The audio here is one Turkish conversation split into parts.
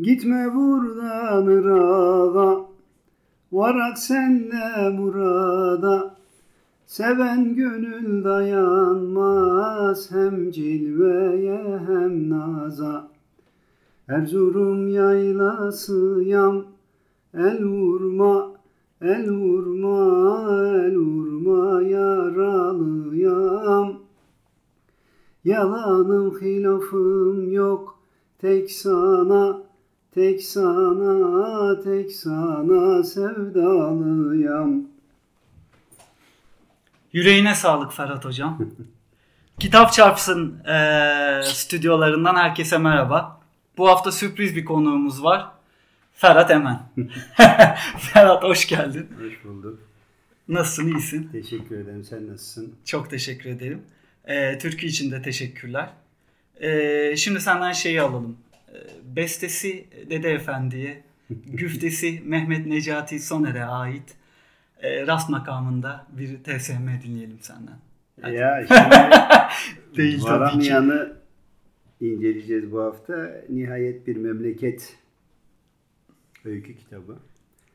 Gitme buradan Irak'a. Varak senle murada Seven gönül dayanmaz Hem cilveye hem naza. Erzurum yaylasıyam El vurma, el vurma, el vurma yaralıyam Yalanım hilafım yok tek sana Tek sana, tek sana sevdalıyam. Yüreğine sağlık Ferhat Hocam. Kitap Çarpsın e, stüdyolarından herkese merhaba. Bu hafta sürpriz bir konuğumuz var. Ferhat Emen. Ferhat hoş geldin. Hoş bulduk. Nasılsın, iyisin? Teşekkür ederim. Sen nasılsın? Çok teşekkür ederim. E, Türkü için de teşekkürler. E, şimdi senden şeyi alalım. E, bestesi Dede Efendi'ye, güftesi Mehmet Necati Soner'e ait e, rast makamında bir TSM dinleyelim senden. Hadi. Ya şimdi Değil Varamayan'ı inceleyeceğiz bu hafta. Nihayet bir memleket öykü kitabı.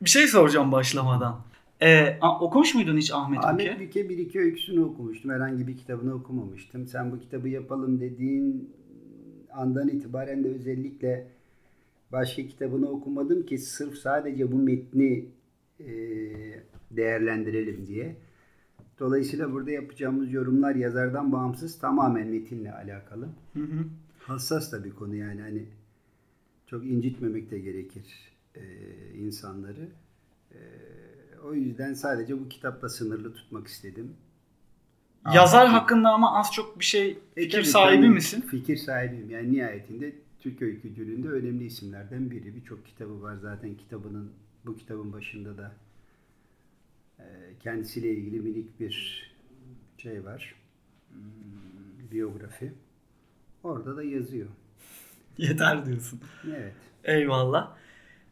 Bir şey soracağım başlamadan. Ee, okumuş muydun hiç Ahmet, Ahmet Büke? Büke bir iki öyküsünü okumuştum. Herhangi bir kitabını okumamıştım. Sen bu kitabı yapalım dediğin andan itibaren de özellikle başka kitabını okumadım ki sırf sadece bu metni e, değerlendirelim diye. Dolayısıyla burada yapacağımız yorumlar yazardan bağımsız tamamen metinle alakalı. Hı hı. Hassas da bir konu yani hani çok incitmemek de gerekir e, insanları. E, o yüzden sadece bu kitapla sınırlı tutmak istedim. Yazar Ahmet- hakkında ama az çok bir şey E, fikir tabii sahibi ben misin? Fikir sahibiyim. Yani nihayetinde Türk öykücülüğünde önemli isimlerden biri. Birçok kitabı var zaten kitabının bu kitabın başında da e, kendisiyle ilgili minik bir şey var. Hmm, biyografi. Orada da yazıyor. Yeter diyorsun. Evet. Eyvallah.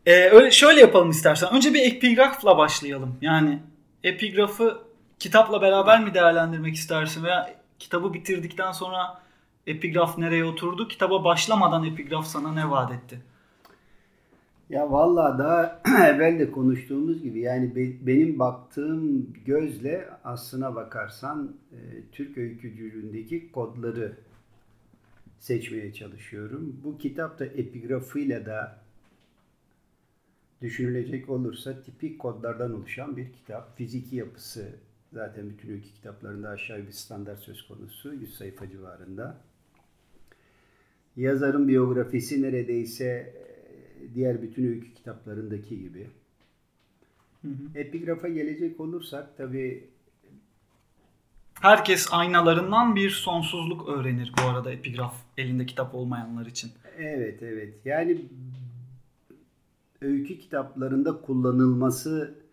Ee, öyle şöyle yapalım istersen. Önce bir epigrafla başlayalım. Yani epigrafı kitapla beraber mi değerlendirmek istersin veya kitabı bitirdikten sonra epigraf nereye oturdu? Kitaba başlamadan epigraf sana ne vaat etti? Ya vallahi daha evvel de konuştuğumuz gibi yani be- benim baktığım gözle aslına bakarsan e, Türk öykücülüğündeki kodları seçmeye çalışıyorum. Bu kitap da epigrafıyla da düşünülecek olursa tipik kodlardan oluşan bir kitap. Fiziki yapısı zaten bütün öykü kitaplarında aşağı bir standart söz konusu. 100 sayfa civarında. Yazarın biyografisi neredeyse e, diğer bütün öykü kitaplarındaki gibi. Hı hı. Epigrafa gelecek olursak tabii Herkes aynalarından bir sonsuzluk öğrenir bu arada epigraf elinde kitap olmayanlar için. evet evet yani öykü kitaplarında kullanılması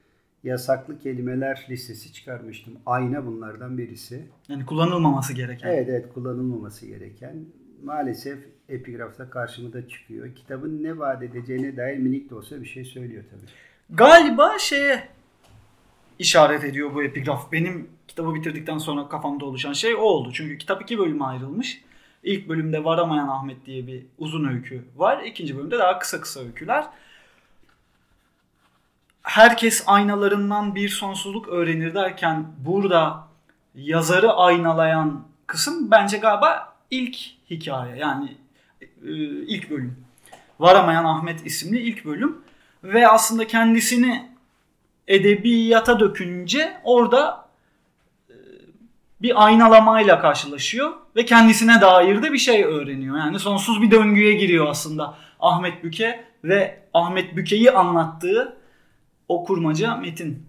yasaklı kelimeler listesi çıkarmıştım. Ayna bunlardan birisi. Yani kullanılmaması gereken. Evet evet kullanılmaması gereken. Maalesef epigrafta karşıma da çıkıyor. Kitabın ne vaat edeceğine dair minik de olsa bir şey söylüyor tabii. Galiba şeye işaret ediyor bu epigraf. Benim kitabı bitirdikten sonra kafamda oluşan şey o oldu. Çünkü kitap iki bölüme ayrılmış. İlk bölümde Varamayan Ahmet diye bir uzun öykü var. İkinci bölümde daha kısa kısa öyküler. Herkes aynalarından bir sonsuzluk öğrenir derken burada yazarı aynalayan kısım bence galiba ilk hikaye yani e, ilk bölüm. Varamayan Ahmet isimli ilk bölüm ve aslında kendisini edebiyata dökünce orada e, bir aynalamayla karşılaşıyor ve kendisine dair de bir şey öğreniyor. Yani sonsuz bir döngüye giriyor aslında Ahmet Büke ve Ahmet Büke'yi anlattığı o kurmaca metin.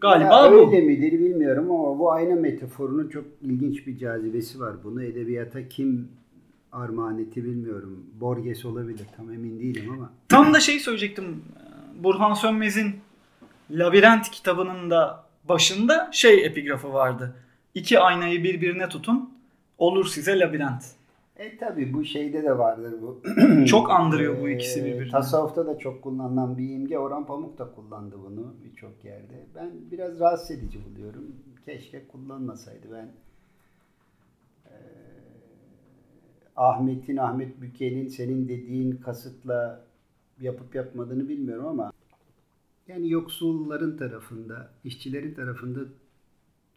Galiba Ya bu. öyle midir bilmiyorum ama bu ayna metaforunun çok ilginç bir cazibesi var. Bunu edebiyata kim armağan etti bilmiyorum. Borges olabilir tam emin değilim ama. Tam da şey söyleyecektim. Burhan Sönmez'in Labirent kitabının da başında şey epigrafı vardı. İki aynayı birbirine tutun olur size labirent. E tabi bu şeyde de vardır bu. Çok andırıyor bu Ee, ikisi birbirini. Tasavvufta da çok kullanılan bir imge. Orhan Pamuk da kullandı bunu birçok yerde. Ben biraz rahatsız edici buluyorum. Keşke kullanmasaydı. Ben e, Ahmet'in, Ahmet Büke'nin senin dediğin kasıtla yapıp yapmadığını bilmiyorum ama yani yoksulların tarafında, işçilerin tarafında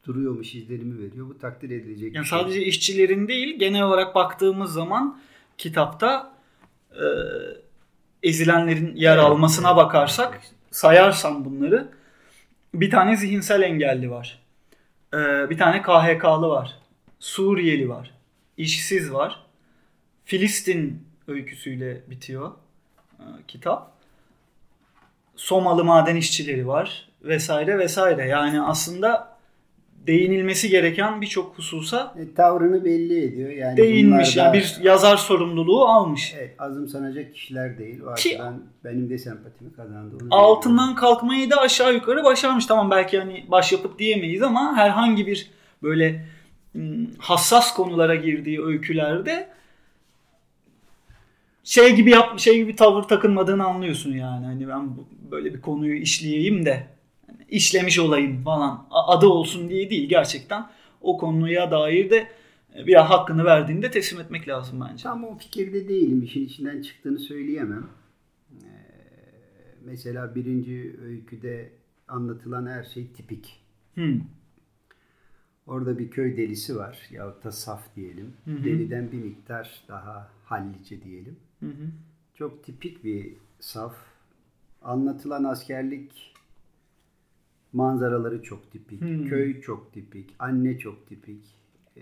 duruyormuş izlenimi veriyor. Bu takdir edilecek Yani şey. sadece işçilerin değil genel olarak baktığımız zaman kitapta e, ezilenlerin yer almasına bakarsak sayarsam bunları bir tane zihinsel engelli var. E, bir tane KHK'lı var. Suriyeli var. işsiz var. Filistin öyküsüyle bitiyor e, kitap. Somalı maden işçileri var vesaire vesaire. Yani aslında değinilmesi gereken birçok hususa E, tavrını belli ediyor. Yani değinmiş. Yani bir yazar sorumluluğu almış. Evet, azımsanacak kişiler değil. O Ki- benim de sempatimi kazandı. Onu Altından kalkmayı da aşağı yukarı başarmış. Tamam belki hani başyapıt diyemeyiz ama herhangi bir böyle ım, hassas konulara girdiği öykülerde şey gibi yap şey gibi tavır takınmadığını anlıyorsun yani. Hani ben böyle bir konuyu işleyeyim de işlemiş olayım falan adı olsun diye değil gerçekten o konuya dair de bir hakkını verdiğinde teslim etmek lazım bence. Tam o fikirde değilim. İşin içinden çıktığını söyleyemem. Ee, mesela birinci öyküde anlatılan her şey tipik. Hmm. Orada bir köy delisi var yahut da saf diyelim. Hı hı. Deliden bir miktar daha hallice diyelim. Hı hı. Çok tipik bir saf. Anlatılan askerlik manzaraları çok tipik. Hmm. Köy çok tipik. Anne çok tipik. Ee,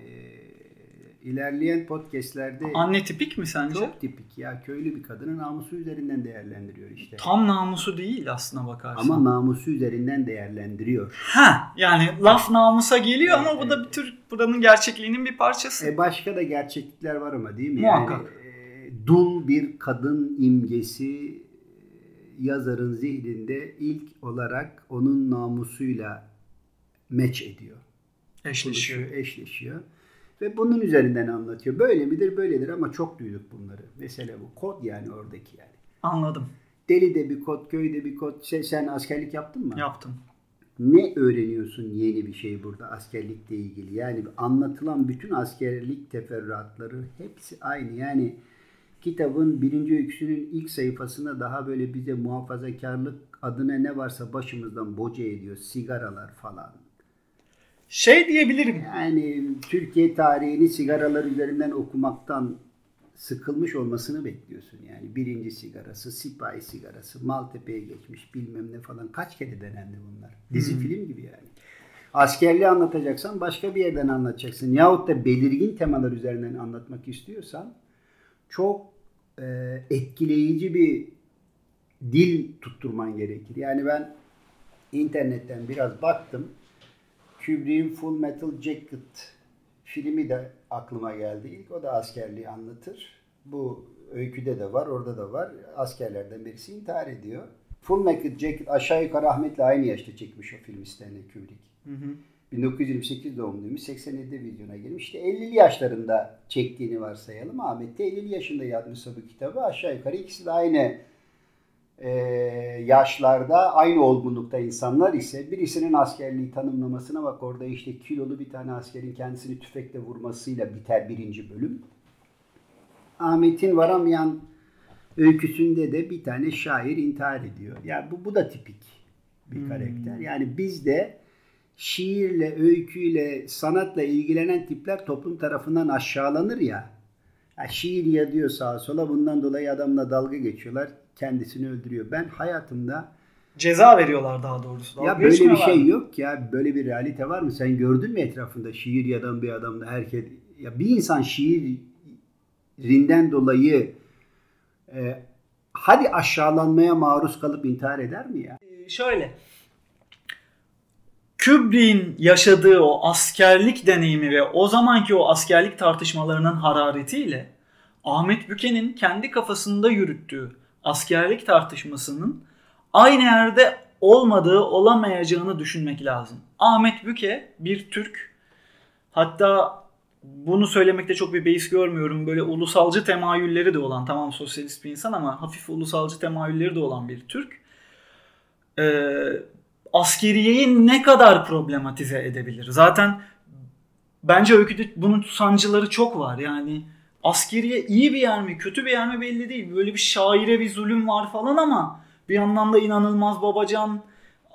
ilerleyen podcastlerde Anne tipik mi sence? çok tipik. Ya köylü bir kadının namusu üzerinden değerlendiriyor işte. Tam namusu değil aslına bakarsan. Ama namusu üzerinden değerlendiriyor. ha yani laf namusa geliyor ama Evet, bu da bir tür buranın gerçekliğinin bir parçası. E başka da gerçeklikler var ama değil mi? Muhakkak. Yani e, dul bir kadın imgesi yazarın zihninde ilk olarak onun namusuyla meç ediyor. Eşleşiyor. buluşuyor, eşleşiyor. Ve bunun üzerinden anlatıyor. Böyle midir, böyledir ama çok duyduk bunları. Mesela bu kod yani oradaki yani. Anladım. Deli de bir kod, köyde bir kod. Sen, sen askerlik yaptın mı? Yaptım. Ne öğreniyorsun yeni bir şey burada askerlikle ilgili? Yani anlatılan bütün askerlik teferruatları hepsi aynı. Yani kitabın birinci öyküsünün ilk sayfasında daha böyle bize muhafazakarlık adına ne varsa başımızdan boca ediyor. Sigaralar falan. Şey diyebilirim. Yani Türkiye tarihini sigaralar üzerinden okumaktan sıkılmış olmasını bekliyorsun. Yani birinci sigarası, sipahi sigarası, Maltepe'ye geçmiş bilmem ne falan. Kaç kere denendi bunlar. Dizi Hmm. film gibi yani. Askerliği anlatacaksan başka bir yerden anlatacaksın. Yahut da belirgin temalar üzerinden anlatmak istiyorsan çok e, etkileyici bir dil tutturman gerekir. Yani ben internetten biraz baktım. Kubrick'in Full Metal Jacket filmi de aklıma geldi. İlk o da askerliği anlatır. Bu öyküde de var, orada da var. Askerlerden birisi intihar ediyor. Full Metal Jacket aşağı yukarı Ahmet'le aynı yaşta çekmiş o film Stanley Kubrick. Hı hı. 1928 doğumluymuş. 87'de vizyona girmiş. İşte 50'li yaşlarında çektiğini varsayalım. Ahmet de 50'li yaşında yazmışsa bu kitabı aşağı yukarı ikisi de aynı e, yaşlarda, aynı olgunlukta insanlar ise birisinin askerliği tanımlamasına bak orada işte kilolu bir tane askerin kendisini tüfekle vurmasıyla biter birinci bölüm. Ahmet'in varamayan öyküsünde de bir tane şair intihar ediyor. Yani bu, bu da tipik bir Hmm. karakter. Yani bizde şiirle, öyküyle, sanatla ilgilenen tipler toplum tarafından aşağılanır ya. ya şiir yazıyor sağa sola bundan dolayı adamla dalga geçiyorlar. Kendisini öldürüyor. Ben hayatımda Ceza veriyorlar daha doğrusu. ya böyle bir şey yok ya. Böyle bir realite var mı? Sen gördün mü etrafında şiir yazan bir adamda herkes ya bir insan şiirinden dolayı e, hadi aşağılanmaya maruz kalıp intihar eder mi ya? Ee, şöyle. Kubrick'in yaşadığı o askerlik deneyimi ve o zamanki o askerlik tartışmalarının hararetiyle Ahmet Büke'nin kendi kafasında yürüttüğü askerlik tartışmasının aynı yerde olmadığı, olamayacağını düşünmek lazım. Ahmet Büke bir Türk. Hatta bunu söylemekte çok bir beis görmüyorum. Böyle ulusalcı temayülleri de olan, tamam sosyalist bir insan ama hafif ulusalcı temayülleri de olan bir Türk. Ee, askeriyeyi ne kadar problematize edebilir? Zaten bence öyküde bunun sancıları çok var. Yani askeriye iyi bir yer mi kötü bir yer mi belli değil. Böyle bir şaire bir zulüm var falan ama bir yandan da inanılmaz babacan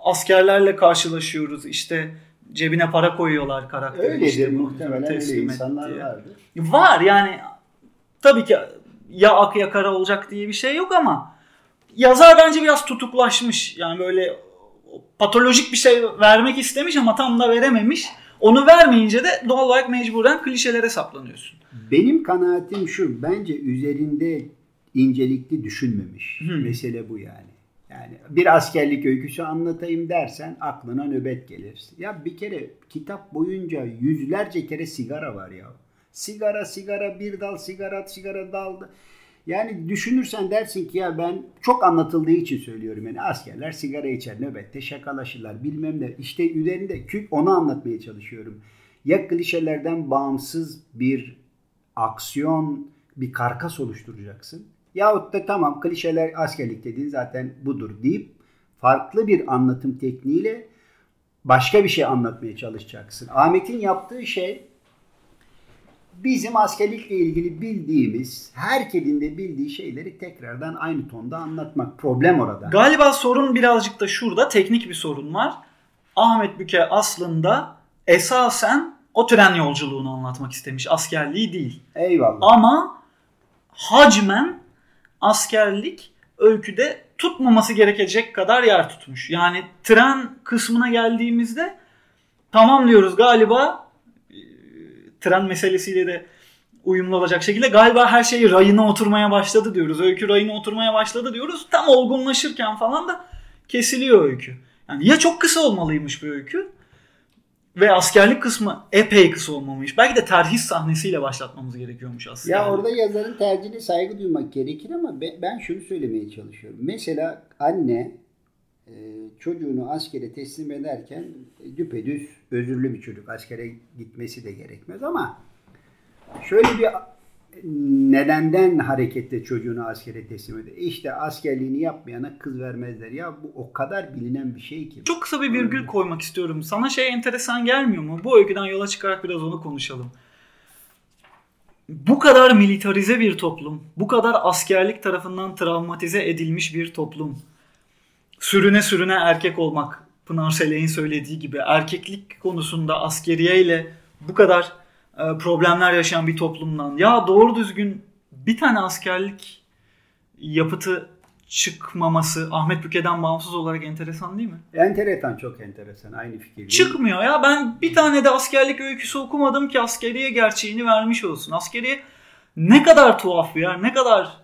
askerlerle karşılaşıyoruz. İşte cebine para koyuyorlar karakteri. Öyledir işte muhtemelen öyle insanlar diye. vardır. Var yani tabii ki ya ak ya kara olacak diye bir şey yok ama yazar bence biraz tutuklaşmış. Yani böyle patolojik bir şey vermek istemiş ama tam da verememiş. Onu vermeyince de doğal olarak mecburen klişelere saplanıyorsun. Benim kanaatim şu. Bence üzerinde incelikli düşünmemiş. Hı. Mesele bu yani. Yani bir askerlik öyküsü anlatayım dersen aklına nöbet gelir. Ya bir kere kitap boyunca yüzlerce kere sigara var ya. Sigara sigara bir dal sigara sigara daldı. Yani düşünürsen dersin ki ya ben çok anlatıldığı için söylüyorum yani askerler sigara içer nöbette şakalaşırlar bilmem ne. İşte üzerinde kük onu anlatmaya çalışıyorum. Ya klişelerden bağımsız bir aksiyon bir karkas oluşturacaksın. Yahut da tamam klişeler askerlik dediğin zaten budur deyip farklı bir anlatım tekniğiyle başka bir şey anlatmaya çalışacaksın. Ahmet'in yaptığı şey bizim askerlikle ilgili bildiğimiz, herkesin de bildiği şeyleri tekrardan aynı tonda anlatmak. Problem orada. Galiba sorun birazcık da şurada teknik bir sorun var. Ahmet Büke aslında esasen o tren yolculuğunu anlatmak istemiş. Askerliği değil. Eyvallah. Ama hacmen askerlik öyküde tutmaması gerekecek kadar yer tutmuş. Yani tren kısmına geldiğimizde tamam diyoruz galiba tren meselesiyle de uyumlu olacak şekilde galiba her şey rayına oturmaya başladı diyoruz. Öykü rayına oturmaya başladı diyoruz. Tam olgunlaşırken falan da kesiliyor öykü. Yani ya çok kısa olmalıymış bu öykü ve askerlik kısmı epey kısa olmamış. Belki de terhis sahnesiyle başlatmamız gerekiyormuş aslında. Ya orada yazarın tercihine saygı duymak gerekir ama be- ben şunu söylemeye çalışıyorum. Mesela anne çocuğunu askere teslim ederken e, düpedüz özürlü bir çocuk. Askere gitmesi de gerekmez ama şöyle bir nedenden hareketle çocuğunu askere teslim eder. İşte askerliğini yapmayana kız vermezler. Ya bu o kadar bilinen bir şey ki. Çok kısa bir virgül koymak istiyorum. Sana şey enteresan gelmiyor mu? Bu öyküden yola çıkarak biraz onu konuşalım. Bu kadar militarize bir toplum, bu kadar askerlik tarafından travmatize edilmiş bir toplum. Sürüne sürüne erkek olmak, Pınar Selek'in söylediği gibi erkeklik konusunda askeriye ile bu kadar e, problemler yaşayan bir toplumdan ya doğru düzgün bir tane askerlik yapıtı çıkmaması Ahmet Büke'den bağımsız olarak enteresan değil mi? Enteresan çok enteresan. Aynı fikirdeyim. Çıkmıyor ya. Ben bir tane de askerlik öyküsü okumadım ki askeriye gerçeğini vermiş olsun. Askeriye ne kadar tuhaf bir yer, ne kadar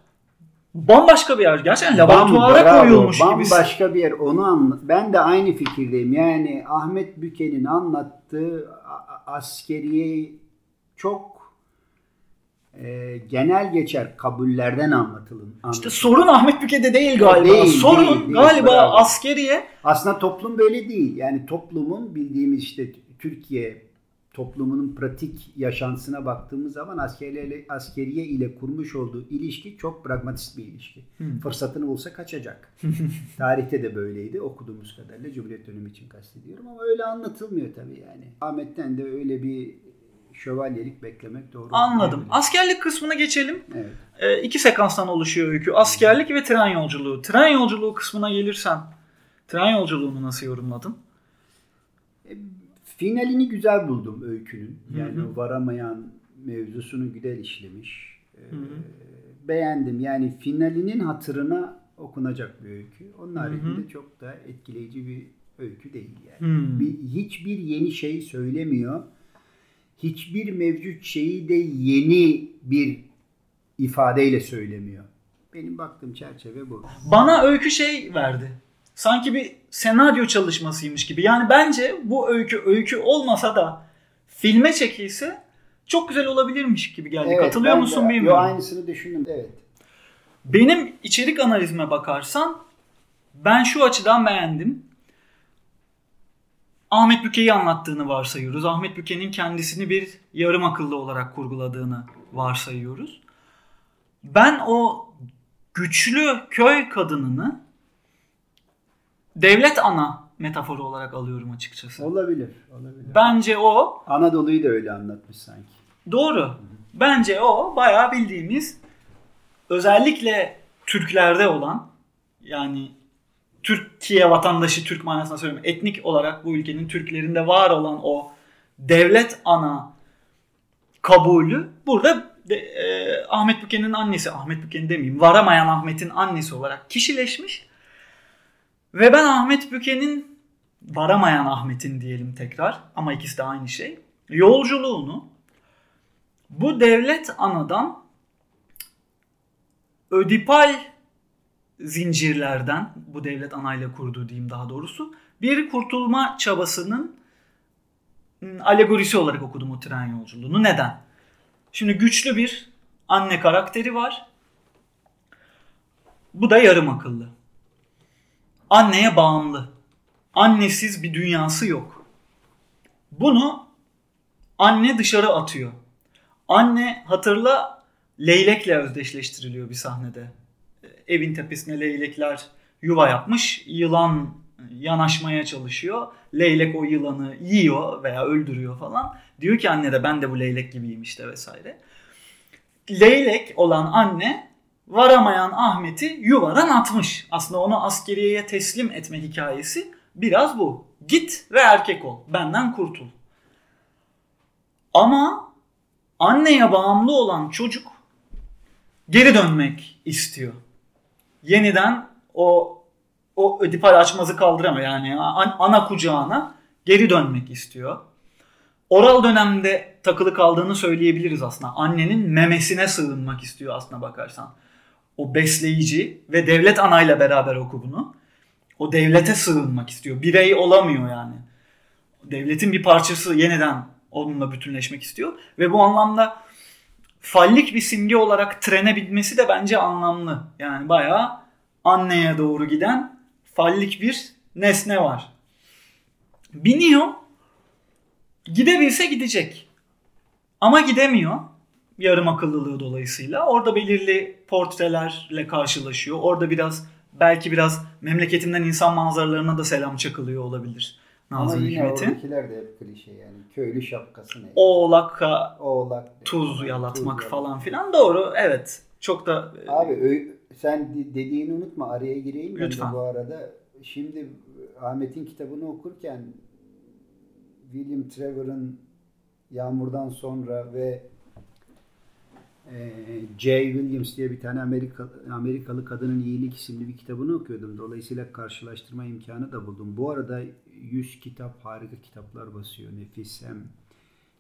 bambaşka bir yer. Gerçekten laboratuvara Bravo, koyulmuş gibi. Bambaşka bir yer. Onu anla- ben de aynı fikirdeyim. Yani Ahmet Büke'nin anlattığı askeriye çok e, genel geçer kabullerden anlatılın. İşte anlatılır. sorun Ahmet Büke'de değil galiba. Değil, sorun değil, değil. galiba Bravo. askeriye Aslında toplum böyle değil. Yani toplumun bildiğimiz işte Türkiye toplumunun pratik yaşantısına baktığımız zaman askeriye, askeriye ile kurmuş olduğu ilişki çok pragmatist bir ilişki. Hmm. Fırsatını bulsa kaçacak. Tarihte de böyleydi okuduğumuz kadarıyla Cumhuriyet dönemi için kastediyorum ama öyle anlatılmıyor tabii yani. Ahmet'ten de öyle bir şövalyelik beklemek doğru. anladım. olmayabilir. Askerlik kısmına geçelim. Evet. Ee, iki sekanstan oluşuyor öykü. Askerlik ve tren yolculuğu. Tren yolculuğu kısmına gelirsen tren yolculuğunu nasıl yorumladın? Finalini güzel buldum öykünün. Yani Hı hı. varamayan mevzusunu güzel işlemiş. Ee, Hı hı. beğendim. Yani finalinin hatırına okunacak bir öykü. Onun Hı hı. haricinde çok da etkileyici bir öykü değil yani. Hmm. Bir, hiçbir yeni şey söylemiyor. Hiçbir mevcut şeyi de yeni bir ifadeyle söylemiyor. Benim baktığım çerçeve bu. Bana öykü şey verdi. Sanki bir senaryo çalışmasıymış gibi. Yani bence bu öykü öykü olmasa da filme çekilse çok güzel olabilirmiş gibi geldi. Evet, Katılıyor musun de- bilmiyorum. Yo, aynısını düşündüm. Evet. Benim içerik analizime bakarsan ben şu açıdan beğendim. Ahmet Büke'yi anlattığını varsayıyoruz. Ahmet Büke'nin kendisini bir yarım akıllı olarak kurguladığını varsayıyoruz. Ben o güçlü köy kadınını devlet ana metaforu olarak alıyorum açıkçası. Olabilir. Olabilir. Bence o Anadolu'yu da öyle anlatmış sanki. Doğru. Bence o bayağı bildiğimiz özellikle Türklerde olan yani Türkiye vatandaşı Türk manasına söylüyorum. Etnik olarak bu ülkenin Türklerinde var olan o devlet ana kabulü burada de, e, Ahmet Büke'nin annesi, Ahmet Büke'nin demeyeyim, varamayan Ahmet'in annesi olarak kişileşmiş. Ve ben Ahmet Büke'nin varamayan Ahmet'in diyelim tekrar ama ikisi de aynı şey. Yolculuğunu bu devlet anadan ödipal zincirlerden bu devlet anayla kurduğu diyeyim daha doğrusu bir kurtulma çabasının alegorisi olarak okudum o tren yolculuğunu. Neden? Şimdi güçlü bir anne karakteri var. Bu da yarım akıllı. Anneye bağımlı. Annesiz bir dünyası yok. Bunu anne dışarı atıyor. Anne hatırla leylekle özdeşleştiriliyor bir sahnede. Evin tepesine leylekler yuva yapmış. Yılan yanaşmaya çalışıyor. Leylek o yılanı yiyor veya öldürüyor falan. Diyor ki anne de ben de bu leylek gibiyim işte vesaire. Leylek olan anne varamayan Ahmet'i yuvadan atmış. Aslında onu askeriyeye teslim etme hikayesi biraz bu. Git ve erkek ol. Benden kurtul. Ama anneye bağımlı olan çocuk geri dönmek istiyor. Yeniden o o ödipal açmazı kaldıramıyor. Yani ana kucağına geri dönmek istiyor. Oral dönemde takılı kaldığını söyleyebiliriz aslında. Annenin memesine sığınmak istiyor aslına bakarsan. O besleyici ve devlet anayla beraber oku bunu. O devlete sığınmak istiyor. Birey olamıyor yani. Devletin bir parçası yeniden onunla bütünleşmek istiyor. Ve bu anlamda fallik bir simge olarak trene binmesi de bence anlamlı. Yani bayağı anneye doğru giden fallik bir nesne var. Biniyor. Gidebilse gidecek. Ama gidemiyor. Yarım akıllılığı dolayısıyla. Orada belirli portrelerle karşılaşıyor. Orada biraz belki biraz memleketimden insan manzaralarına da selam çakılıyor olabilir. Nazım Ama yine oradakiler de hep klişe yani. Köylü şapkası ne? Oğlaka Oğlak, tuz yalatmak tuz falan filan. Doğru evet. Çok da... Abi sen dediğini unutma araya gireyim Lütfen. bu arada. Şimdi Ahmet'in kitabını okurken William Trevor'ın Yağmurdan Sonra ve e, J. Williams diye bir tane Amerika, Amerikalı Kadının İyilik isimli bir kitabını okuyordum. Dolayısıyla karşılaştırma imkanı da buldum. Bu arada 100 kitap, harika kitaplar basıyor. Nefis hem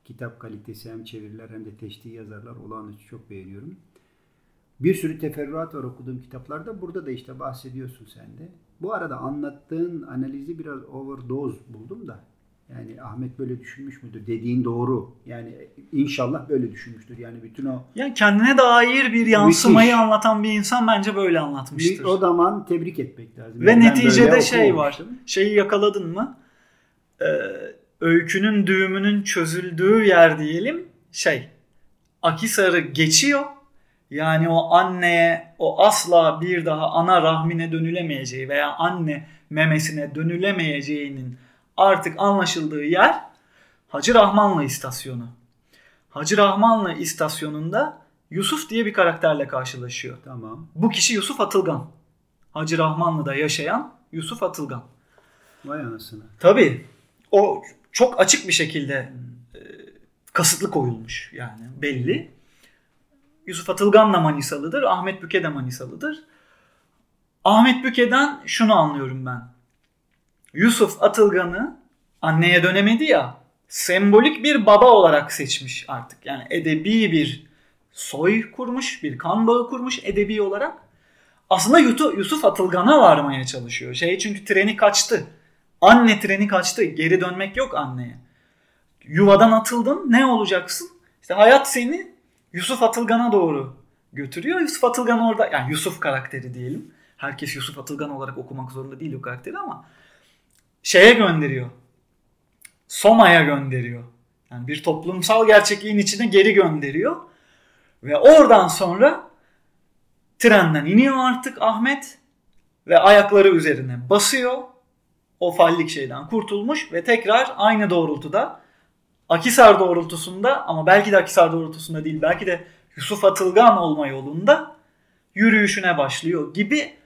kitap kalitesi hem çeviriler hem de teştiği yazarlar olağanüstü çok beğeniyorum. Bir sürü teferruat var okuduğum kitaplarda. Burada da işte bahsediyorsun sen de. Bu arada anlattığın analizi biraz overdose buldum da. Yani Ahmet böyle düşünmüş müdür? Dediğin doğru. Yani inşallah böyle düşünmüştür. Yani bütün o... Yani kendine dair bir yansımayı müthiş. anlatan bir insan bence böyle anlatmıştır. O zaman tebrik etmek lazım. Ve yani neticede şey var. Şeyi yakaladın mı? Ee, öykünün düğümünün çözüldüğü yer diyelim şey. Akisar'ı geçiyor yani o anneye o asla bir daha ana rahmine dönülemeyeceği veya anne memesine dönülemeyeceğinin artık anlaşıldığı yer Hacı Rahmanlı istasyonu. Hacı Rahmanlı istasyonunda Yusuf diye bir karakterle karşılaşıyor. Tamam. Bu kişi Yusuf Atılgan. Hacı Rahmanlı'da yaşayan Yusuf Atılgan. Vay anasını. Tabii. O çok açık bir şekilde e, kasıtlı koyulmuş yani belli. Yusuf Atılgan da Manisalıdır. Ahmet Büke de Manisalıdır. Ahmet Büke'den şunu anlıyorum ben. Yusuf Atılgan'ı anneye dönemedi ya sembolik bir baba olarak seçmiş artık. Yani edebi bir soy kurmuş, bir kan bağı kurmuş edebi olarak. Aslında Yusuf Atılgan'a varmaya çalışıyor. Şey çünkü treni kaçtı. Anne treni kaçtı. Geri dönmek yok anneye. Yuvadan atıldın ne olacaksın? İşte hayat seni Yusuf Atılgan'a doğru götürüyor. Yusuf Atılgan orada yani Yusuf karakteri diyelim. Herkes Yusuf Atılgan olarak okumak zorunda değil o karakteri ama şeye gönderiyor. Soma'ya gönderiyor. Yani bir toplumsal gerçekliğin içine geri gönderiyor. Ve oradan sonra trenden iniyor artık Ahmet ve ayakları üzerine basıyor. O fallik şeyden kurtulmuş ve tekrar aynı doğrultuda Akisar doğrultusunda ama belki de Akisar doğrultusunda değil belki de Yusuf Atılgan olma yolunda yürüyüşüne başlıyor gibi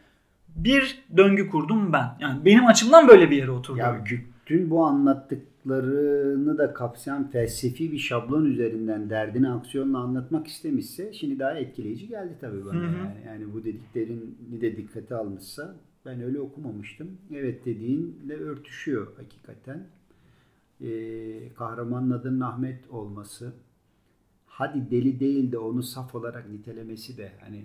bir döngü kurdum ben. Yani benim açımdan böyle bir yere oturdu. Ya bütün bu anlattıklarını da kapsayan felsefi bir şablon üzerinden derdini aksiyonla anlatmak istemişse şimdi daha etkileyici geldi tabii bana. Hı hı. Yani. yani bu dediklerini de dikkate almışsa ben öyle okumamıştım. Evet dediğinle örtüşüyor hakikaten. Ee, kahramanın adının Ahmet olması hadi deli değil de onu saf olarak nitelemesi de hani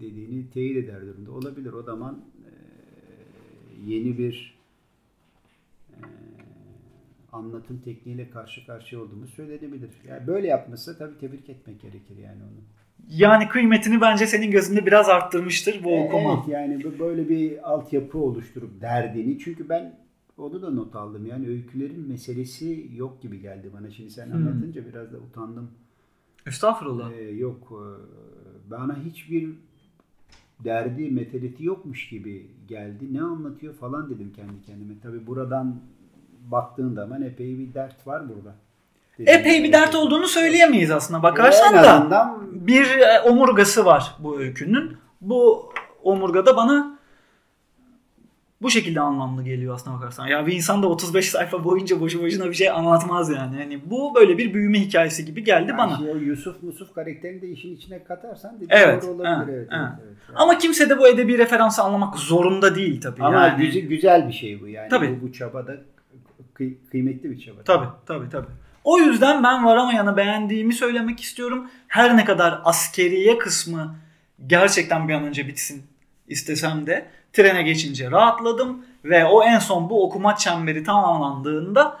dediğini teyit eder durumda olabilir. O zaman e, yeni bir e, anlatım tekniğiyle karşı karşıya olduğumuz söylenebilir. Yani böyle yapmışsa tabii tebrik etmek gerekir yani onu. Yani kıymetini bence senin gözünde biraz arttırmıştır bu E, okuma. Evet yani böyle bir altyapı oluşturup derdini çünkü ben onu da not aldım yani öykülerin meselesi yok gibi geldi bana. Şimdi sen Hmm. anlatınca biraz da utandım. Estağfurullah. Ee, yok e, bana hiçbir derdi meteleti yokmuş gibi geldi. Ne anlatıyor falan dedim kendi kendime. Tabi buradan baktığın zaman epey bir dert var burada. Epey bir dert olduğunu söyleyemeyiz aslında bakarsan da. azından Bir e, omurgası var bu öykünün. Bu omurgada bana bu şekilde anlamlı geliyor aslına bakarsan. Ya bir insan da 35 sayfa boyunca boşu boşuna bir şey anlatmaz yani. Yani bu böyle bir büyüme hikayesi gibi geldi yani bana. şey, Yusuf Musuf karakterini de işin içine katarsan Evet, doğru olabilir. evet, ha. evet, evet. Ama kimse de bu edebi referansı anlamak zorunda değil tabii. Ama yani. güzel, güzel bir şey bu yani. Tabii. Bu, bu çabada kıy- kıymetli bir çaba. Tabii tabii tabii. O yüzden ben Varamayan'ı beğendiğimi söylemek istiyorum. Her ne kadar askeriye kısmı gerçekten bir an önce bitsin istesem de trene geçince rahatladım ve o en son bu okuma çemberi tamamlandığında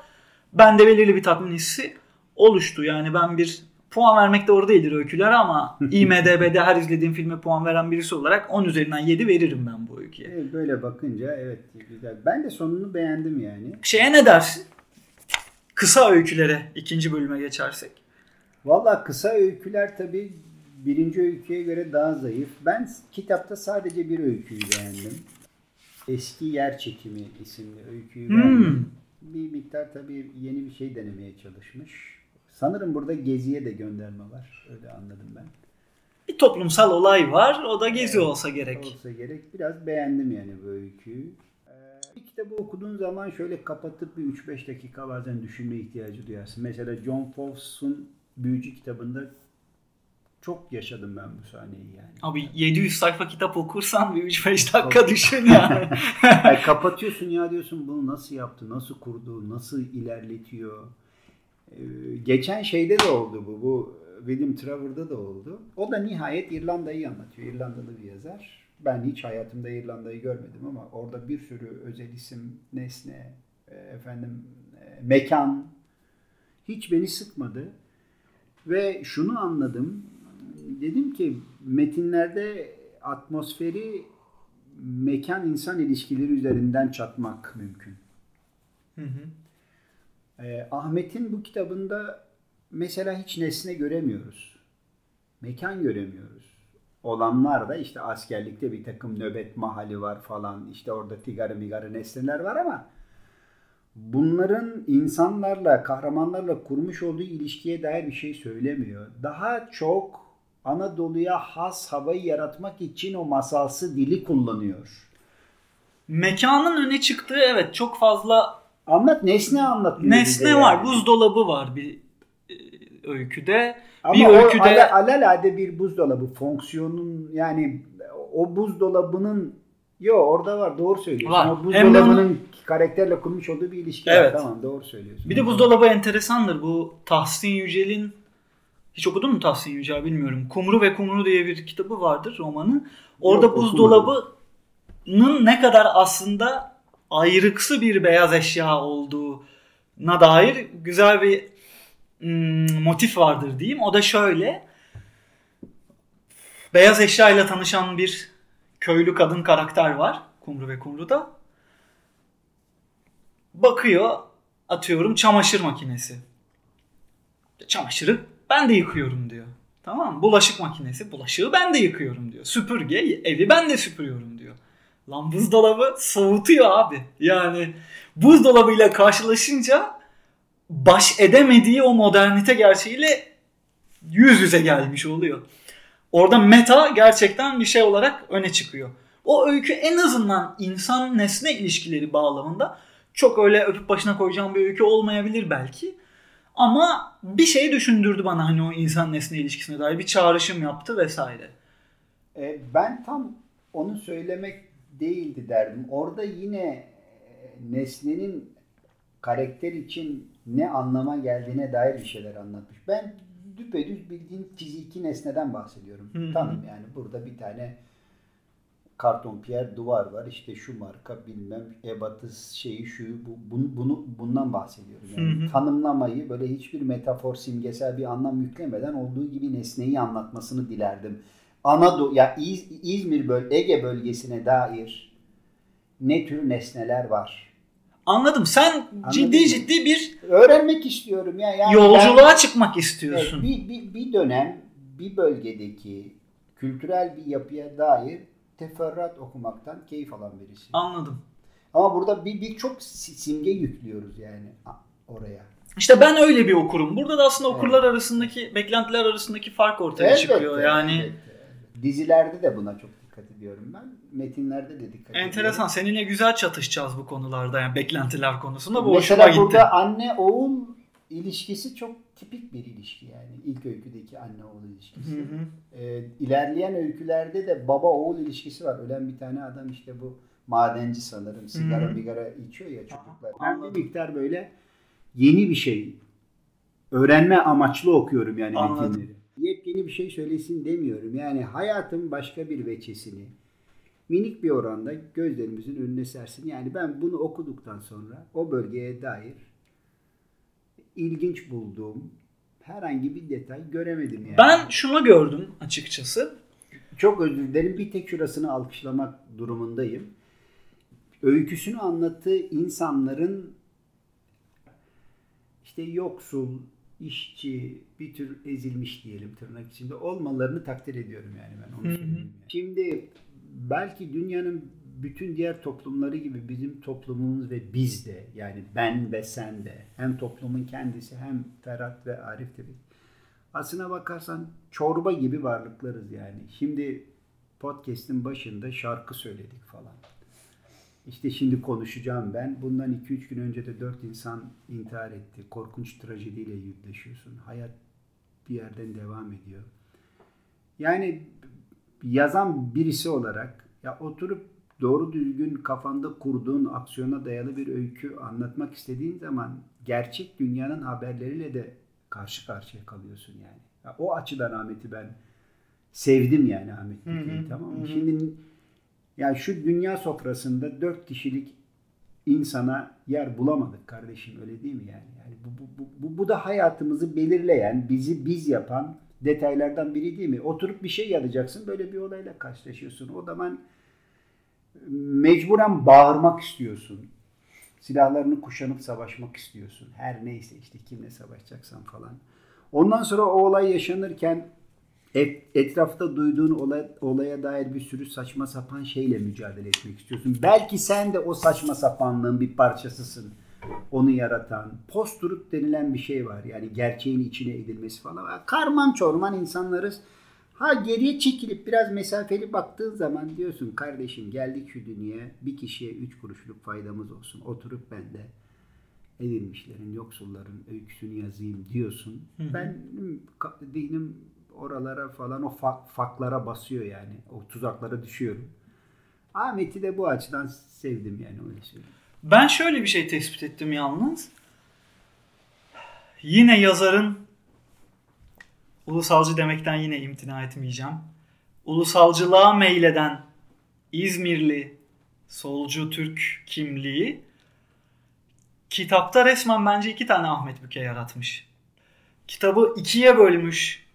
bende belirli bir tatmin hissi oluştu. Yani ben bir puan vermek doğru değildir öykülere ama IMDB'de her izlediğim filme puan veren birisi olarak 10 üzerinden 7 veririm ben bu öyküye. Evet, böyle bakınca evet güzel. Ben de sonunu beğendim yani. Şeye ne dersin? Kısa öykülere ikinci bölüme geçersek. Valla kısa öyküler tabi birinci öyküye göre daha zayıf. Ben kitapta sadece bir öyküyü beğendim. Eski Yer Çekimi isimli öyküyü Hmm. beğendim. Bir miktar tabi yeni bir şey denemeye çalışmış. Sanırım burada Gezi'ye de gönderme var. Öyle anladım ben. bir toplumsal olay var. O da gezi olsa gerek. Olsa gerek. Biraz beğendim yani bu öyküyü. Ee, Bir kitabı okuduğun zaman şöyle kapatıp bir 3-5 dakika bazen düşünme ihtiyacı duyarsın. Mesela John Fowles'un Büyücü kitabında çok yaşadım ben bu sahneyi yani. Abi 700 sayfa kitap okursan bir 3-5 dakika düşün yani. Yani kapatıyorsun ya diyorsun bunu nasıl yaptı, nasıl kurdu, nasıl ilerletiyor. Ee, geçen şeyde de oldu bu. Bu William Traver'da da oldu. O da nihayet İrlanda'yı anlatıyor. İrlandalı bir yazar. Ben hiç hayatımda İrlanda'yı görmedim ama orada bir sürü özel isim, nesne, e, efendim e, mekan hiç beni sıkmadı. Ve şunu anladım. Dedim ki metinlerde atmosferi mekan insan ilişkileri üzerinden çatmak mümkün. Hı hı. Ee, Ahmet'in bu kitabında mesela hiç nesne göremiyoruz. Mekan göremiyoruz. Olanlar da işte askerlikte bir takım nöbet mahali var falan. İşte orada tigarı migarı nesneler var ama bunların insanlarla, kahramanlarla kurmuş olduğu ilişkiye dair bir şey söylemiyor. Daha çok Anadolu'ya has havayı yaratmak için o masalsı dili kullanıyor. Mekanın öne çıktığı evet çok fazla Anlat nesne anlatıyor. nesne bize var. yani. Buzdolabı var bir e, öyküde. Ama bir öyküde ala- alelade bir buzdolabı fonksiyonun yani o buzdolabının yo orada var doğru söylüyorsun. Var. O buzdolabının karakterle kurmuş olduğu bir ilişki Evet. var. Tamam doğru söylüyorsun. bir de buzdolabı enteresandır. Bu Tahsin Yücel'in hiç okudun mu Tahsin Yücel bilmiyorum. Kumru ve Kumru diye bir kitabı vardır romanı. Orada Yok, buzdolabının ne kadar aslında ayrıksı bir beyaz eşya olduğuna dair güzel bir mm, motif vardır diyeyim. O da şöyle. Beyaz eşya ile tanışan bir köylü kadın karakter var. Kumru ve Kumru'da. Bakıyor atıyorum çamaşır makinesi. Çamaşırı ben de yıkıyorum diyor. Tamam? Bulaşık makinesi. Bulaşığı ben de yıkıyorum diyor. Süpürge evi ben de süpürüyorum diyor. Lan buzdolabı soğutuyor abi. Yani buzdolabıyla karşılaşınca baş edemediği o modernite gerçeğiyle yüz yüze gelmiş oluyor. Orada meta gerçekten bir şey olarak öne çıkıyor. O öykü en azından insan nesne ilişkileri bağlamında çok öyle öpüp başına koyacağım bir öykü olmayabilir belki. Ama bir şey düşündürdü bana hani o insan nesne ilişkisine dair bir çağrışım yaptı vesaire. E, ben tam onu söylemek değildi derdim. Orada yine e, nesnenin karakter için ne anlama geldiğine dair bir şeyler anlatmış. Ben düpedüz bildiğin fiziki nesneden bahsediyorum. Hı hı. Tanım yani burada bir tane karton piyer duvar var. İşte şu marka bilmem ebatız şeyi şu bu, bunu, bunu bundan bahsediyorum. Yani Hı hı. tanımlamayı böyle hiçbir metafor simgesel bir anlam yüklemeden olduğu gibi nesneyi anlatmasını dilerdim. Anadolu ya İz- İzmir böl Ege bölgesine dair ne tür nesneler var? Anladım. Sen ciddi mı? ciddi bir Öğrenmek istiyorum ya. Yani yolculuğa ben- çıkmak Evet, istiyorsun. bir, bir, bir dönem bir bölgedeki kültürel bir yapıya dair teferruat okumaktan keyif alan birisi. Anladım. Ama burada bir birçok si- simge yüklüyoruz yani oraya. İşte ben öyle bir okurum. Burada da aslında Evet. okurlar arasındaki, beklentiler arasındaki fark ortaya Elbette, çıkıyor. Yani elbette. Dizilerde de buna çok dikkat ediyorum ben. Metinlerde de dikkat enteresan. ediyorum. Seninle güzel çatışacağız bu konularda. Yani beklentiler konusunda. Bu Mesela hoşuma gitti. burada anne oğul ilişkisi çok tipik bir ilişki yani. İlk öyküdeki anne oğul ilişkisi. Hı hı. Ee, ilerleyen öykülerde de baba oğul ilişkisi var. Ölen bir tane adam işte bu madenci sanırım. Sigara Hı. bigara içiyor ya çocuklar. Ben bir miktar böyle yeni bir şey öğrenme amaçlı okuyorum yani Anladım. metinleri. Yepyeni bir şey söylesin demiyorum. Yani hayatın başka bir veçesini minik bir oranda gözlerimizin önüne sersin. Yani ben bunu okuduktan sonra o bölgeye dair ilginç bulduğum herhangi bir detay göremedim yani. Ben şunu gördüm açıkçası. Çok özür dilerim. Bir tek şurasını alkışlamak durumundayım. Öyküsünü anlattığı insanların işte yoksul, işçi, bir tür ezilmiş diyelim tırnak içinde olmalarını takdir ediyorum yani ben onu söyleyeyim. yani. Şimdi belki dünyanın bütün diğer toplumları gibi bizim toplumumuz ve biz de yani ben ve sen de hem toplumun kendisi hem Ferhat ve Arif de Aslına bakarsan çorba gibi varlıklarız yani. Şimdi podcast'in başında şarkı söyledik falan. İşte şimdi konuşacağım ben. Bundan 2-3 gün önce de 4 insan intihar etti. Korkunç trajediyle yüzleşiyorsun. Hayat bir yerden devam ediyor. Yani yazan birisi olarak ya oturup doğru düzgün kafanda kurduğun aksiyona dayalı bir öykü anlatmak istediğin zaman gerçek dünyanın haberleriyle de karşı karşıya kalıyorsun yani. Ya o açıdan Ahmet'i ben sevdim yani Ahmet tamam hı mı? hı. Şimdi yani şu dünya sofrasında dört kişilik insana yer bulamadık kardeşim öyle değil mi yani? Yani bu, bu, bu, bu, bu da hayatımızı belirleyen, bizi biz yapan detaylardan biri değil mi? Oturup bir şey yazacaksın böyle bir olayla karşılaşıyorsun. O zaman mecburen bağırmak istiyorsun. Silahlarını kuşanıp savaşmak istiyorsun. Her neyse işte kimle savaşacaksan falan. Ondan sonra o olay yaşanırken et- etrafta duyduğun olay, olaya dair bir sürü saçma sapan şeyle mücadele etmek istiyorsun. Belki sen de o saçma sapanlığın bir parçasısın. Onu yaratan. Post-truth denilen bir şey var. Yani gerçeğin içine edilmesi falan. Karman çorman insanlarız. Ha geriye çekilip biraz mesafeli baktığın zaman diyorsun kardeşim geldik şu dünyaya bir kişiye üç kuruşluk faydamız olsun. Oturup ben de edilmişlerin, yoksulların öyküsünü yazayım diyorsun. Hı hı. Ben dinim oralara falan o fa- faklara basıyor yani. O tuzaklara düşüyorum. Ahmet'i de bu açıdan sevdim yani öyle söyleyeyim. Ben şöyle bir şey tespit ettim yalnız. Yine yazarın ulusalcı demekten yine imtina etmeyeceğim. Ulusalcılığa meyleden İzmirli solcu Türk kimliği kitapta resmen bence iki tane Ahmet Büke yaratmış. Kitabı ikiye bölmüş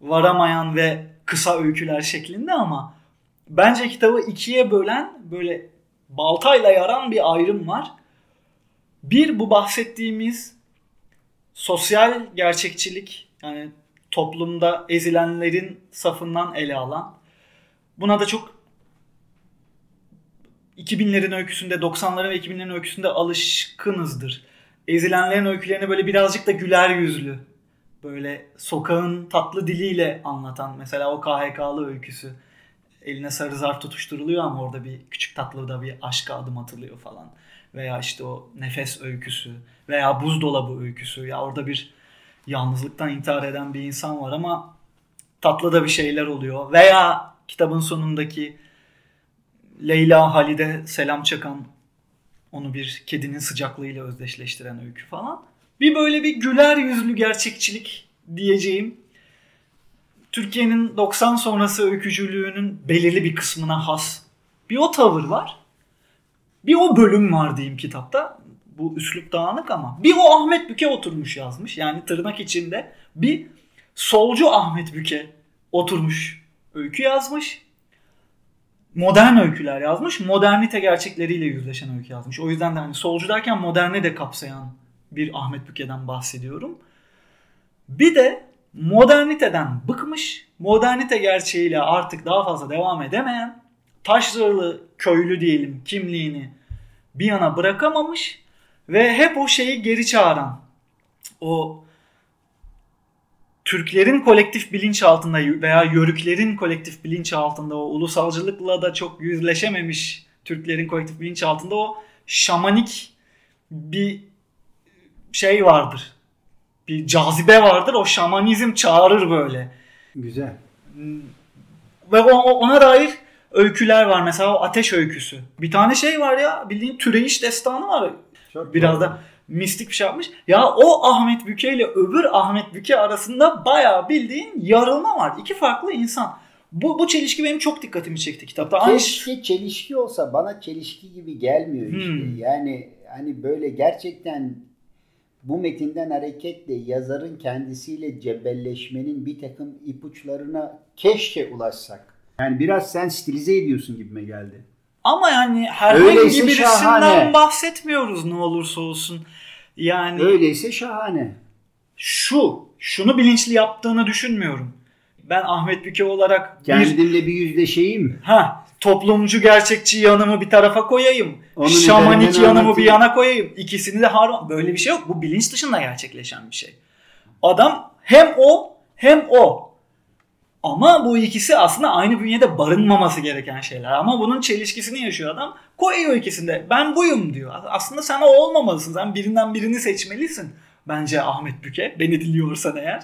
varamayan ve kısa öyküler şeklinde ama bence kitabı ikiye bölen böyle baltayla yaran bir ayrım var. Bir bu bahsettiğimiz sosyal gerçekçilik yani toplumda ezilenlerin safından ele alan. Buna da çok 2000'lerin öyküsünde 90'ların ve 2000'lerin öyküsünde alışkınızdır. ezilenlerin öykülerini böyle birazcık da güler yüzlü. Böyle sokağın tatlı diliyle anlatan. Mesela o KHK'lı öyküsü. Eline sarı zarf tutuşturuluyor ama orada bir küçük tatlı da bir aşka adım atılıyor falan. Veya işte o nefes öyküsü. Veya buzdolabı öyküsü. Ya orada bir yalnızlıktan intihar eden bir insan var ama tatlı da bir şeyler oluyor. Veya kitabın sonundaki Leyla Halide selam çakan onu bir kedinin sıcaklığıyla özdeşleştiren öykü falan. Bir böyle bir güler yüzlü gerçekçilik diyeceğim. Türkiye'nin 90 sonrası öykücülüğünün belirli bir kısmına has bir o tavır var. Bir o bölüm var diyeyim kitapta. Bu üslup dağınık ama. Bir o Ahmet Büke oturmuş yazmış. Yani tırnak içinde bir solcu Ahmet Büke oturmuş öykü yazmış. Modern öyküler yazmış. Modernite gerçekleriyle yüzleşen öykü yazmış. O yüzden de hani solcu derken moderne de kapsayan bir Ahmet Büke'den bahsediyorum. Bir de moderniteden bıkmış, modernite gerçeğiyle artık daha fazla devam edemeyen, taşralı köylü diyelim kimliğini bir yana bırakamamış ve hep o şeyi geri çağıran, o Türklerin kolektif bilinç altında veya Yörüklerin kolektif bilinç altında o ulusalcılıkla da çok yüzleşememiş Türklerin kolektif bilinç altında o şamanik bir şey vardır. Bir cazibe vardır. O şamanizm çağırır böyle. Güzel. Ve ona dair öyküler var. Mesela o ateş öyküsü. Bir tane şey var ya bildiğin türeyiş destanı var. Çok Biraz da mistik bir şey yapmış. Ya o Ahmet Büke ile öbür Ahmet Büke arasında bayağı bildiğin yarılma var. İki farklı insan. Bu, bu çelişki benim çok dikkatimi çekti kitapta. Keşke Aynı... çelişki olsa bana çelişki gibi gelmiyor işte. Hmm. Yani hani böyle gerçekten bu metinden hareketle yazarın kendisiyle cebelleşmenin bir takım ipuçlarına keşke ulaşsak. Yani biraz sen stilize ediyorsun gibime geldi. Ama yani herhangi Öyleyse birisinden şahane. bahsetmiyoruz ne olursa olsun. Yani Öyleyse şahane. Şu, şunu bilinçli yaptığını düşünmüyorum. Ben Ahmet Büke olarak kendimle bir, bir yüzleşeyim. Ha, toplumcu gerçekçi yanımı bir tarafa koyayım. Onun şamanik yanımı anlatayım. bir yana koyayım. İkisini de har böyle bir şey yok. Bu bilinç dışında gerçekleşen bir şey. Adam hem o hem o. Ama bu ikisi aslında aynı bünyede barınmaması gereken şeyler. Ama bunun çelişkisini yaşıyor adam. Koyuyor ikisinde. Ben buyum diyor. Aslında sen o olmamalısın. Sen birinden birini seçmelisin. Bence Ahmet Büke. Beni dinliyorsan eğer.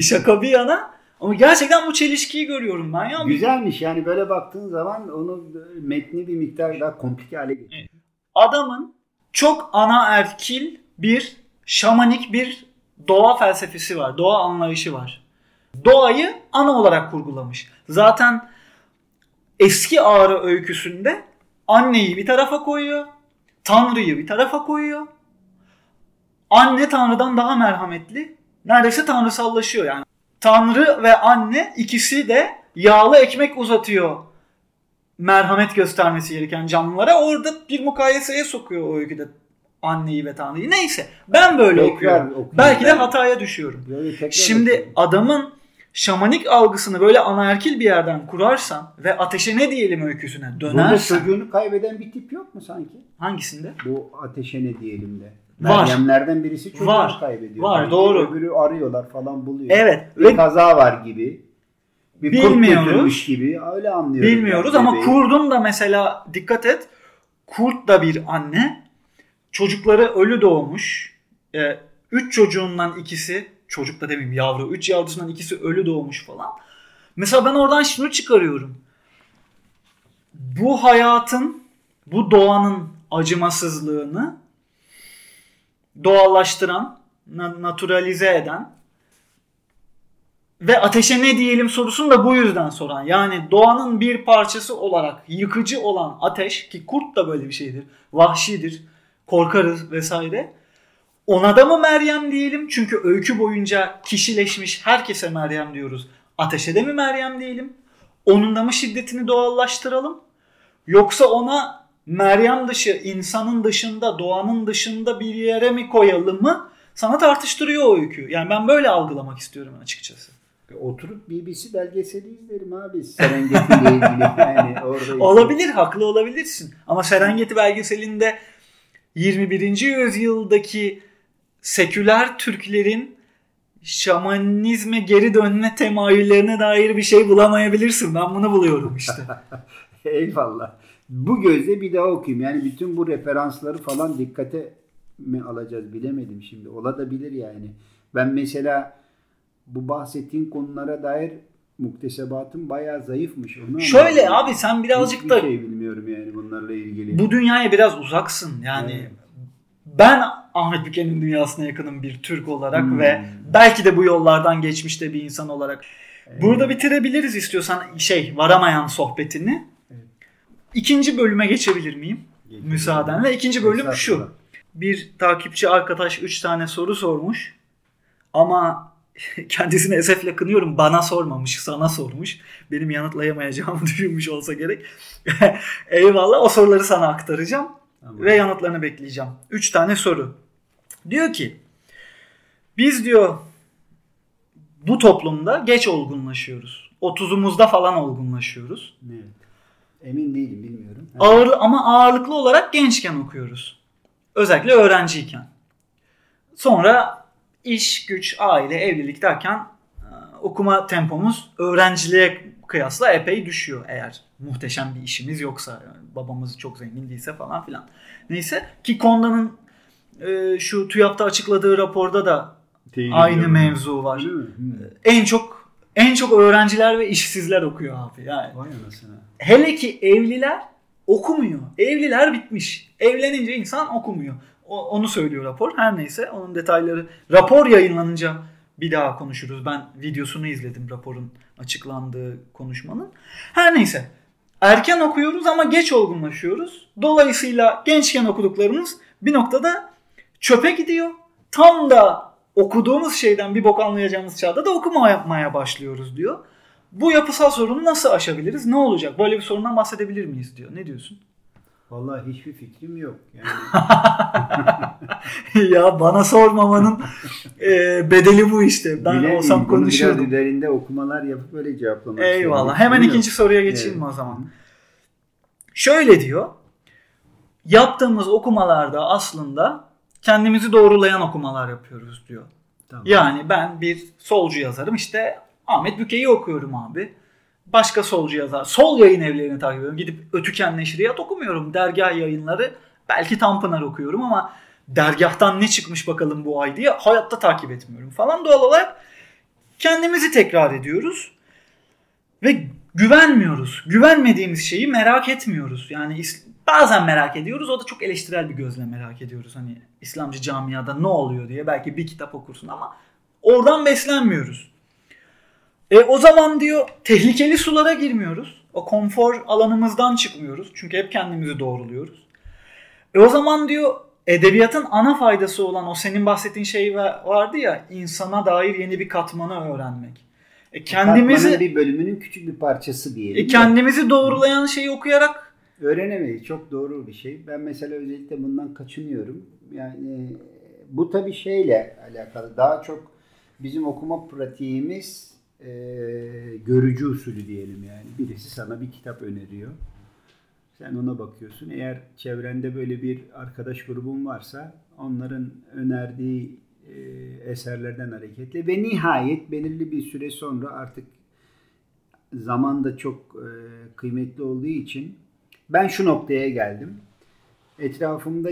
Şaka bir yana. Ama gerçekten bu çelişkiyi görüyorum ben ya. Güzelmiş yani böyle baktığın zaman onu metni bir miktar daha komplike hale getiriyor. Adamın çok ana erkil bir şamanik bir doğa felsefesi var. Doğa anlayışı var doğayı ana olarak kurgulamış. Zaten eski ağrı öyküsünde anneyi bir tarafa koyuyor. Tanrı'yı bir tarafa koyuyor. Anne Tanrı'dan daha merhametli. Neredeyse tanrısallaşıyor yani. Tanrı ve anne ikisi de yağlı ekmek uzatıyor merhamet göstermesi gereken canlılara. Orada bir mukayeseye sokuyor o öyküde anneyi ve Tanrı'yı. Neyse ben böyle okuyorum. okuyorum. Belki de hataya düşüyorum. Şimdi okuyorum. adamın şamanik algısını böyle anaerkil bir yerden kurarsan ve ateşe ne diyelim öyküsüne dönersen. Burada çocuğunu kaybeden bir tip yok mu sanki? Hangisinde? Bu ateşe ne diyelim de. Var. Meryemlerden birisi çocuğunu var. kaybediyor. Var yani doğru. Öbürü arıyorlar falan buluyor. Evet. Bir ve kaza var gibi. Bir bilmiyoruz. gibi öyle anlıyoruz. Bilmiyoruz yani. ama kurdun da mesela dikkat et. Kurt da bir anne. Çocukları ölü doğmuş. Ee, üç çocuğundan ikisi çocuk da demeyeyim yavru. Üç yavrusundan ikisi ölü doğmuş falan. Mesela ben oradan şunu çıkarıyorum. Bu hayatın, bu doğanın acımasızlığını doğallaştıran, naturalize eden ve ateşe ne diyelim sorusunu da bu yüzden soran. Yani doğanın bir parçası olarak yıkıcı olan ateş ki kurt da böyle bir şeydir. Vahşidir. Korkarız vesaire. Ona da mı Meryem diyelim? Çünkü öykü boyunca kişileşmiş herkese Meryem diyoruz. Ateşe de mi Meryem diyelim? Onun da mı şiddetini doğallaştıralım? Yoksa ona Meryem dışı, insanın dışında, doğanın dışında bir yere mi koyalım mı? Sana tartıştırıyor o öykü. Yani ben böyle algılamak istiyorum açıkçası. E, oturup BBC belgeseli izlerim abi Serengeti ilgili. Yani orada Olabilir, haklı olabilirsin. Ama Serengeti belgeselinde 21. yüzyıldaki seküler Türklerin şamanizme geri dönme temayüllerine dair bir şey bulamayabilirsin. Ben bunu buluyorum işte. Eyvallah. Bu gözle bir daha okuyayım. Yani bütün bu referansları falan dikkate mi alacağız bilemedim şimdi. Ola da bilir yani. Ben mesela bu bahsettiğin konulara dair muktesebatım bayağı zayıfmış. Onu Şöyle anladım. abi sen birazcık Hiçbir da şey bilmiyorum yani bunlarla ilgili. bu dünyaya biraz uzaksın. Yani Evet. Ben Ahmet Büke'nin dünyasına yakınım bir Türk olarak Hmm. ve belki de bu yollardan geçmişte bir insan olarak. Burada bitirebiliriz istiyorsan şey varamayan sohbetini. Evet. İkinci bölüme geçebilir miyim? Geçelim. Müsaadenle. İkinci bölüm şu. Bir takipçi arkadaş 3 tane soru sormuş. Ama kendisini esefle kınıyorum. Bana sormamış, sana sormuş. Benim yanıtlayamayacağımı düşünmüş olsa gerek. Eyvallah. O soruları sana aktaracağım Tamam. ve yanıtlarını bekleyeceğim. 3 tane soru. Diyor ki biz diyor bu toplumda geç olgunlaşıyoruz. 30'umuzda falan olgunlaşıyoruz. Evet. Emin değilim bilmiyorum. Ağır ama ağırlıklı olarak gençken okuyoruz. Özellikle öğrenciyken. Sonra iş, güç, aile, evlilik derken e, okuma tempomuz öğrenciliğe kıyasla epey düşüyor eğer muhteşem bir işimiz yoksa yani babamız çok zengin değilse falan filan. Neyse ki Konda'nın e, şu TÜYAP'ta açıkladığı raporda da Teyit aynı mevzu var. Mi? Hı. En çok en çok öğrenciler ve işsizler okuyor abi. Yani Vay. Hele ki evliler okumuyor. Evliler bitmiş. Evlenince insan okumuyor. O- onu söylüyor rapor. Her neyse onun detayları rapor yayınlanınca bir daha konuşuruz. Ben videosunu izledim raporun açıklandığı konuşmanın. Her neyse. Erken okuyoruz ama geç olgunlaşıyoruz. Dolayısıyla gençken okuduklarımız bir noktada çöpe gidiyor. Tam da okuduğumuz şeyden bir bok anlayacağımız çağda da okuma yapmaya başlıyoruz diyor. Bu yapısal sorunu nasıl aşabiliriz? Ne olacak? Böyle bir sorundan bahsedebilir miyiz diyor. Ne diyorsun? Vallahi hiçbir fikrim yok. Yani ya bana sormamanın e, bedeli bu işte. Ben bilemiyorum. olsam konuşurdum. Biraz üzerinde okumalar yapıp böyle cevaplamak Eyvallah. istedim. Hemen Yok. ikinci soruya geçeyim mi Evet. o zaman? Şöyle diyor. Yaptığımız okumalarda aslında kendimizi doğrulayan okumalar yapıyoruz diyor. Tamam. Yani ben bir solcu yazarım işte Ahmet Büke'yi okuyorum abi. Başka solcu yazar. Sol yayın evlerini takip ediyorum. Gidip Ötüken Neşriyat okumuyorum. Dergah yayınları belki Tanpınar okuyorum ama dergahtan ne çıkmış bakalım bu ay diye hayatta takip etmiyorum falan. Doğal olarak kendimizi tekrar ediyoruz. Ve güvenmiyoruz. Güvenmediğimiz şeyi merak etmiyoruz. Yani bazen merak ediyoruz. O da çok eleştirel bir gözle merak ediyoruz. Hani İslamcı camiada ne oluyor diye belki bir kitap okursun ama oradan beslenmiyoruz. E o zaman diyor tehlikeli sulara girmiyoruz. O konfor alanımızdan çıkmıyoruz. Çünkü hep kendimizi doğruluyoruz. E o zaman diyor edebiyatın ana faydası olan o senin bahsettiğin şey va- vardı ya insana dair yeni bir katmanı öğrenmek. E kendimizi Katmanın bir bölümünün küçük bir parçası diyelim. e kendimizi doğrulayan şeyi okuyarak Öğrenemeyiz. Çok doğru bir şey. Ben mesela özellikle bundan kaçınıyorum. Yani bu tabii şeyle alakalı. Daha çok bizim okuma pratiğimiz e, görücü usulü diyelim yani. Birisi sana bir kitap öneriyor. Sen ona bakıyorsun. Eğer çevrende böyle bir arkadaş grubun varsa onların önerdiği e, eserlerden hareketle ve nihayet belirli bir süre sonra artık zaman da çok e, kıymetli olduğu için ben şu noktaya geldim. Etrafımda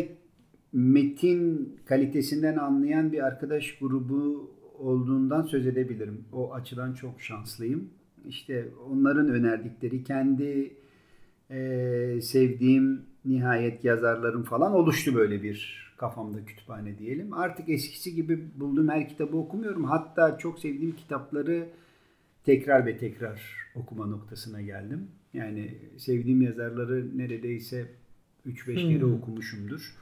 metin kalitesinden anlayan bir arkadaş grubu olduğundan söz edebilirim. O açıdan çok şanslıyım. İşte onların önerdikleri kendi e, sevdiğim nihayet yazarlarım falan oluştu böyle bir kafamda kütüphane diyelim. Artık eskisi gibi bulduğum her kitabı okumuyorum. Hatta çok sevdiğim kitapları tekrar ve tekrar okuma noktasına geldim. Yani sevdiğim yazarları neredeyse 3-5 kere Hmm. okumuşumdur.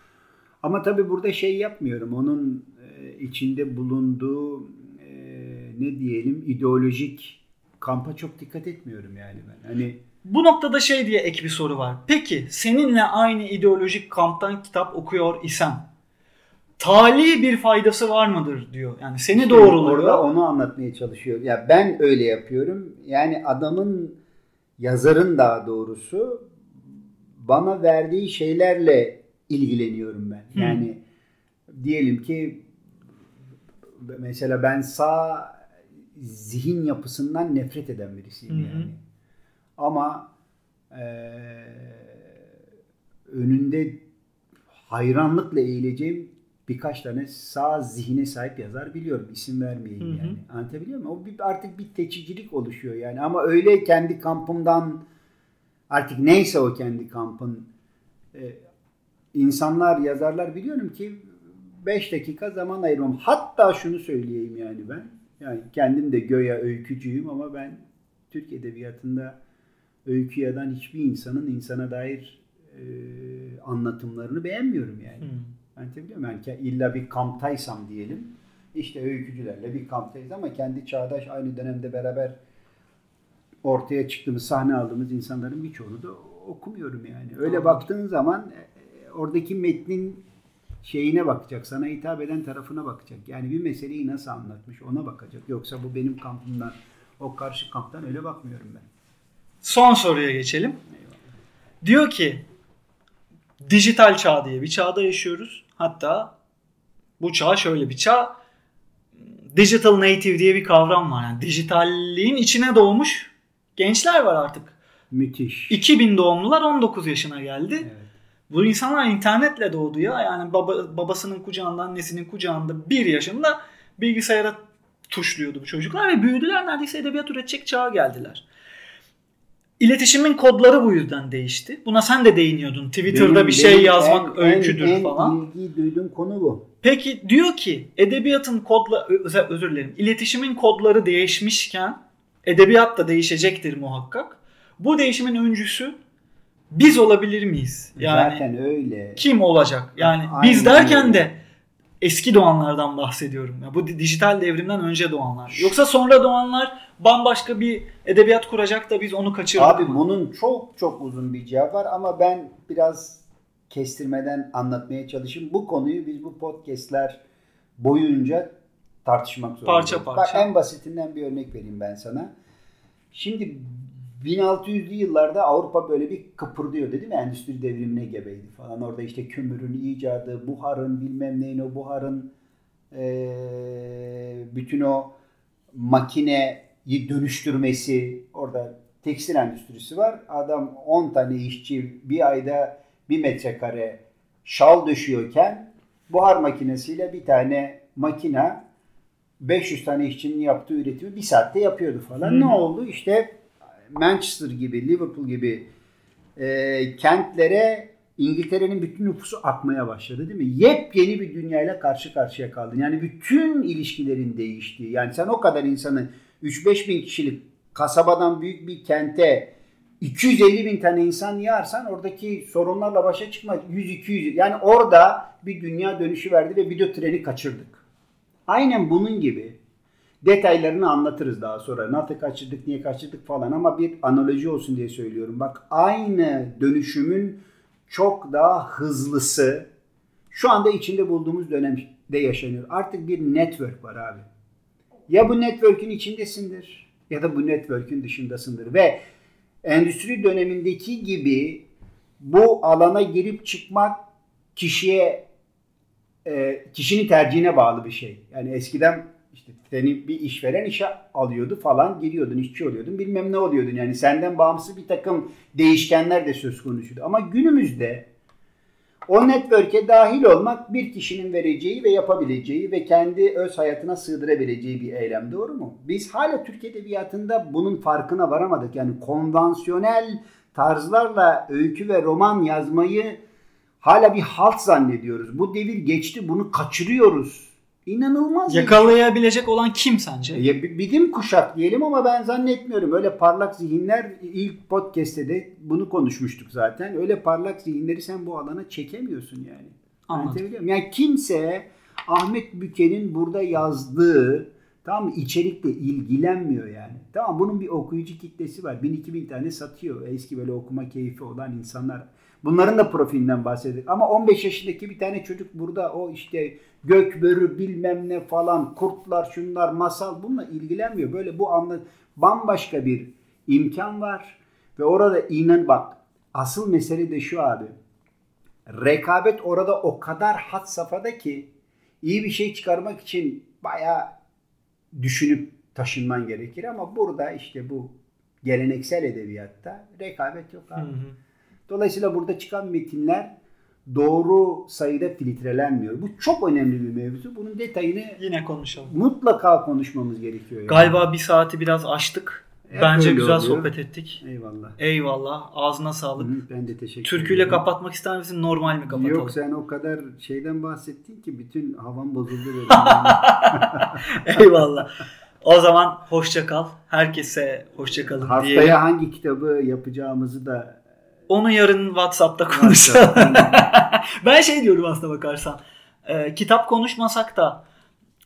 Ama tabii burada şey yapmıyorum. Onun e, içinde bulunduğu e, ne diyelim ideolojik kampa çok dikkat etmiyorum yani ben. Hani bu noktada şey diye ek bir soru var. Peki seninle aynı ideolojik kamptan kitap okuyor isem tali bir faydası var mıdır diyor. Yani seni İşte doğruluyor. Orada onu anlatmaya çalışıyor. Ya ben öyle yapıyorum. Yani adamın yazarın daha doğrusu bana verdiği şeylerle ilgileniyorum ben. Yani diyelim ki mesela ben sağ zihin yapısından nefret eden birisiyim Hı hı. yani. Ama eee, önünde hayranlıkla eğileceğim birkaç tane sağ zihine sahip yazar biliyorum. İsim vermeyeyim Hı hı. yani. Anlatabiliyor muyum? O bir, artık bir teçhicilik oluşuyor yani. Ama öyle kendi kampımdan artık neyse o kendi kampın e, insanlar, yazarlar biliyorum ki 5 dakika zaman ayırmam. Hatta şunu söyleyeyim yani ben. Yani kendim de göya öykücüyüm ama ben Türk Edebiyatı'nda öykü yazan hiçbir insanın insana dair e, anlatımlarını beğenmiyorum yani. Hmm. Anlatabiliyor muyum? Yani illa bir kamptaysam diyelim. İşte öykücülerle bir kamptayız ama kendi çağdaş aynı dönemde beraber ortaya çıktığımız, sahne aldığımız insanların birçoğunu da okumuyorum yani. Öyle Anladım. baktığın zaman e, oradaki metnin şeyine bakacak, sana hitap eden tarafına bakacak. Yani bir meseleyi nasıl anlatmış ona bakacak. Yoksa bu benim kampımdan, o karşı kamptan öyle bakmıyorum ben. Son soruya geçelim. Diyor ki dijital çağ diye bir çağda yaşıyoruz. Hatta bu çağ şöyle bir çağ. Digital native diye bir kavram var. Yani dijitalliğin içine doğmuş gençler var artık. Müthiş. 2000 doğumlular 19 yaşına geldi. Evet. Bu insanlar internetle doğdu ya. Yani baba, babasının kucağında, annesinin kucağında bir yaşında bilgisayara tuşluyordu bu çocuklar ve büyüdüler. Neredeyse edebiyat üretecek çağa geldiler. İletişimin kodları bu yüzden değişti. Buna sen de değiniyordun. Twitter'da Benim- bir şey yazmak en- öyküdür en, falan. En ilgi duyduğum konu bu. Peki diyor ki edebiyatın kodla özür dilerim. İletişimin kodları değişmişken edebiyat da değişecektir muhakkak. Bu değişimin öncüsü biz olabilir miyiz? Yani Zaten öyle. kim olacak? Yani Aynen biz derken öyle. de eski doğanlardan bahsediyorum. Ya bu di- dijital devrimden önce doğanlar. Yoksa sonra doğanlar bambaşka bir edebiyat kuracak da biz onu kaçırdık Abi mı? bunun çok çok uzun bir cevap var ama ben biraz kestirmeden anlatmaya çalışayım. Bu konuyu biz bu podcastler boyunca tartışmak zorundayız. Parça parça. Bak en basitinden bir örnek vereyim ben sana. Şimdi 1600'lü yıllarda Avrupa böyle bir kıpırdıyor değil mi? Endüstri devrimine gebeydi falan. Orada işte kömürün icadı, buharın bilmem neyin o buharın eee, bütün o makineyi dönüştürmesi. Orada tekstil endüstrisi var. Adam 10 tane işçi bir ayda bir metrekare şal döşüyorken buhar makinesiyle bir tane makina 500 tane işçinin yaptığı üretimi bir saatte yapıyordu falan. Hı hı. Ne oldu? İşte Manchester gibi, Liverpool gibi e, kentlere İngiltere'nin bütün nüfusu akmaya başladı değil mi? Yepyeni bir dünyayla karşı karşıya kaldın. Yani bütün ilişkilerin değiştiği. Yani sen o kadar insanı 3-5 bin kişilik kasabadan büyük bir kente 250 bin tane insan yağarsan oradaki sorunlarla başa çıkma 100-200 yani orada bir dünya dönüşü verdi ve video treni kaçırdık. Aynen bunun gibi detaylarını anlatırız daha sonra. Nasıl kaçırdık, niye kaçırdık falan ama bir analoji olsun diye söylüyorum. Bak aynı dönüşümün çok daha hızlısı şu anda içinde bulduğumuz dönemde yaşanıyor. Artık bir network var abi. Ya bu network'ün içindesindir ya da bu network'ün dışındasındır ve endüstri dönemindeki gibi bu alana girip çıkmak kişiye e, kişinin tercihine bağlı bir şey. Yani eskiden işte seni bir işveren işe alıyordu falan giriyordun işçi oluyordun bilmem ne oluyordun yani senden bağımsız bir takım değişkenler de söz konusuydu ama günümüzde o network'e dahil olmak bir kişinin vereceği ve yapabileceği ve kendi öz hayatına sığdırabileceği bir eylem doğru mu? Biz hala Türk Edebiyatı'nda bunun farkına varamadık. Yani konvansiyonel tarzlarla öykü ve roman yazmayı hala bir halt zannediyoruz. Bu devir geçti bunu kaçırıyoruz. İnanılmaz. Yakalayabilecek olan kim sence? ya, bi- bizim kuşak diyelim ama ben zannetmiyorum. Öyle parlak zihinler ilk podcast'te de bunu konuşmuştuk zaten. Öyle parlak zihinleri sen bu alana çekemiyorsun yani. Anladım. Yani kimse Ahmet Büke'nin burada yazdığı tam içerikle ilgilenmiyor yani. Tamam bunun bir okuyucu kitlesi var. 1000-2000 tane satıyor. Eski böyle okuma keyfi olan insanlar. Bunların da profilinden bahsedelim. Ama 15 yaşındaki bir tane çocuk burada o işte gök börü bilmem ne falan kurtlar şunlar masal bununla ilgilenmiyor. Böyle bu anla bambaşka bir imkan var ve orada inan bak asıl mesele de şu abi. rekabet orada o kadar had safhada ki iyi bir şey çıkarmak için bayağı düşünüp taşınman gerekir ama burada işte bu geleneksel edebiyatta rekabet yok abi. Hı hı. Dolayısıyla burada çıkan metinler doğru sayıda filtrelenmiyor. Bu çok önemli bir mevzu. Bunun detayını Yine konuşalım. mutlaka konuşmamız gerekiyor. yani. Galiba bir saati biraz aştık. Hep Bence güzel oluyor. sohbet ettik. Eyvallah. Eyvallah. Ağzına sağlık. Hı, Ben de teşekkür Türküyle ederim. kapatmak ister misin? Normal mi kapatalım? Yok sen o kadar şeyden bahsettin ki bütün havam bozuldu. Eyvallah. O zaman hoşça kal. Herkese hoşça kalın Haftaya diye. hangi kitabı yapacağımızı da Onu yarın WhatsApp'ta konuşalım. Ben şey diyorum aslında bakarsan. Ee, kitap konuşmasak da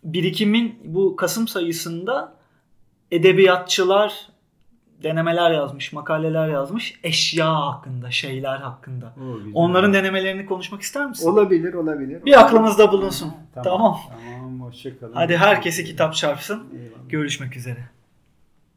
birikimin bu Kasım sayısında edebiyatçılar denemeler yazmış, makaleler yazmış. Eşya hakkında, şeyler hakkında. O güzel. Onların denemelerini konuşmak ister misin? olabilir olabilir. Bir aklımızda bulunsun. Tamam. Tamam. Tamam hoşça kalın. Hadi herkesi kitap çarpsın. Eyvallah. Görüşmek üzere.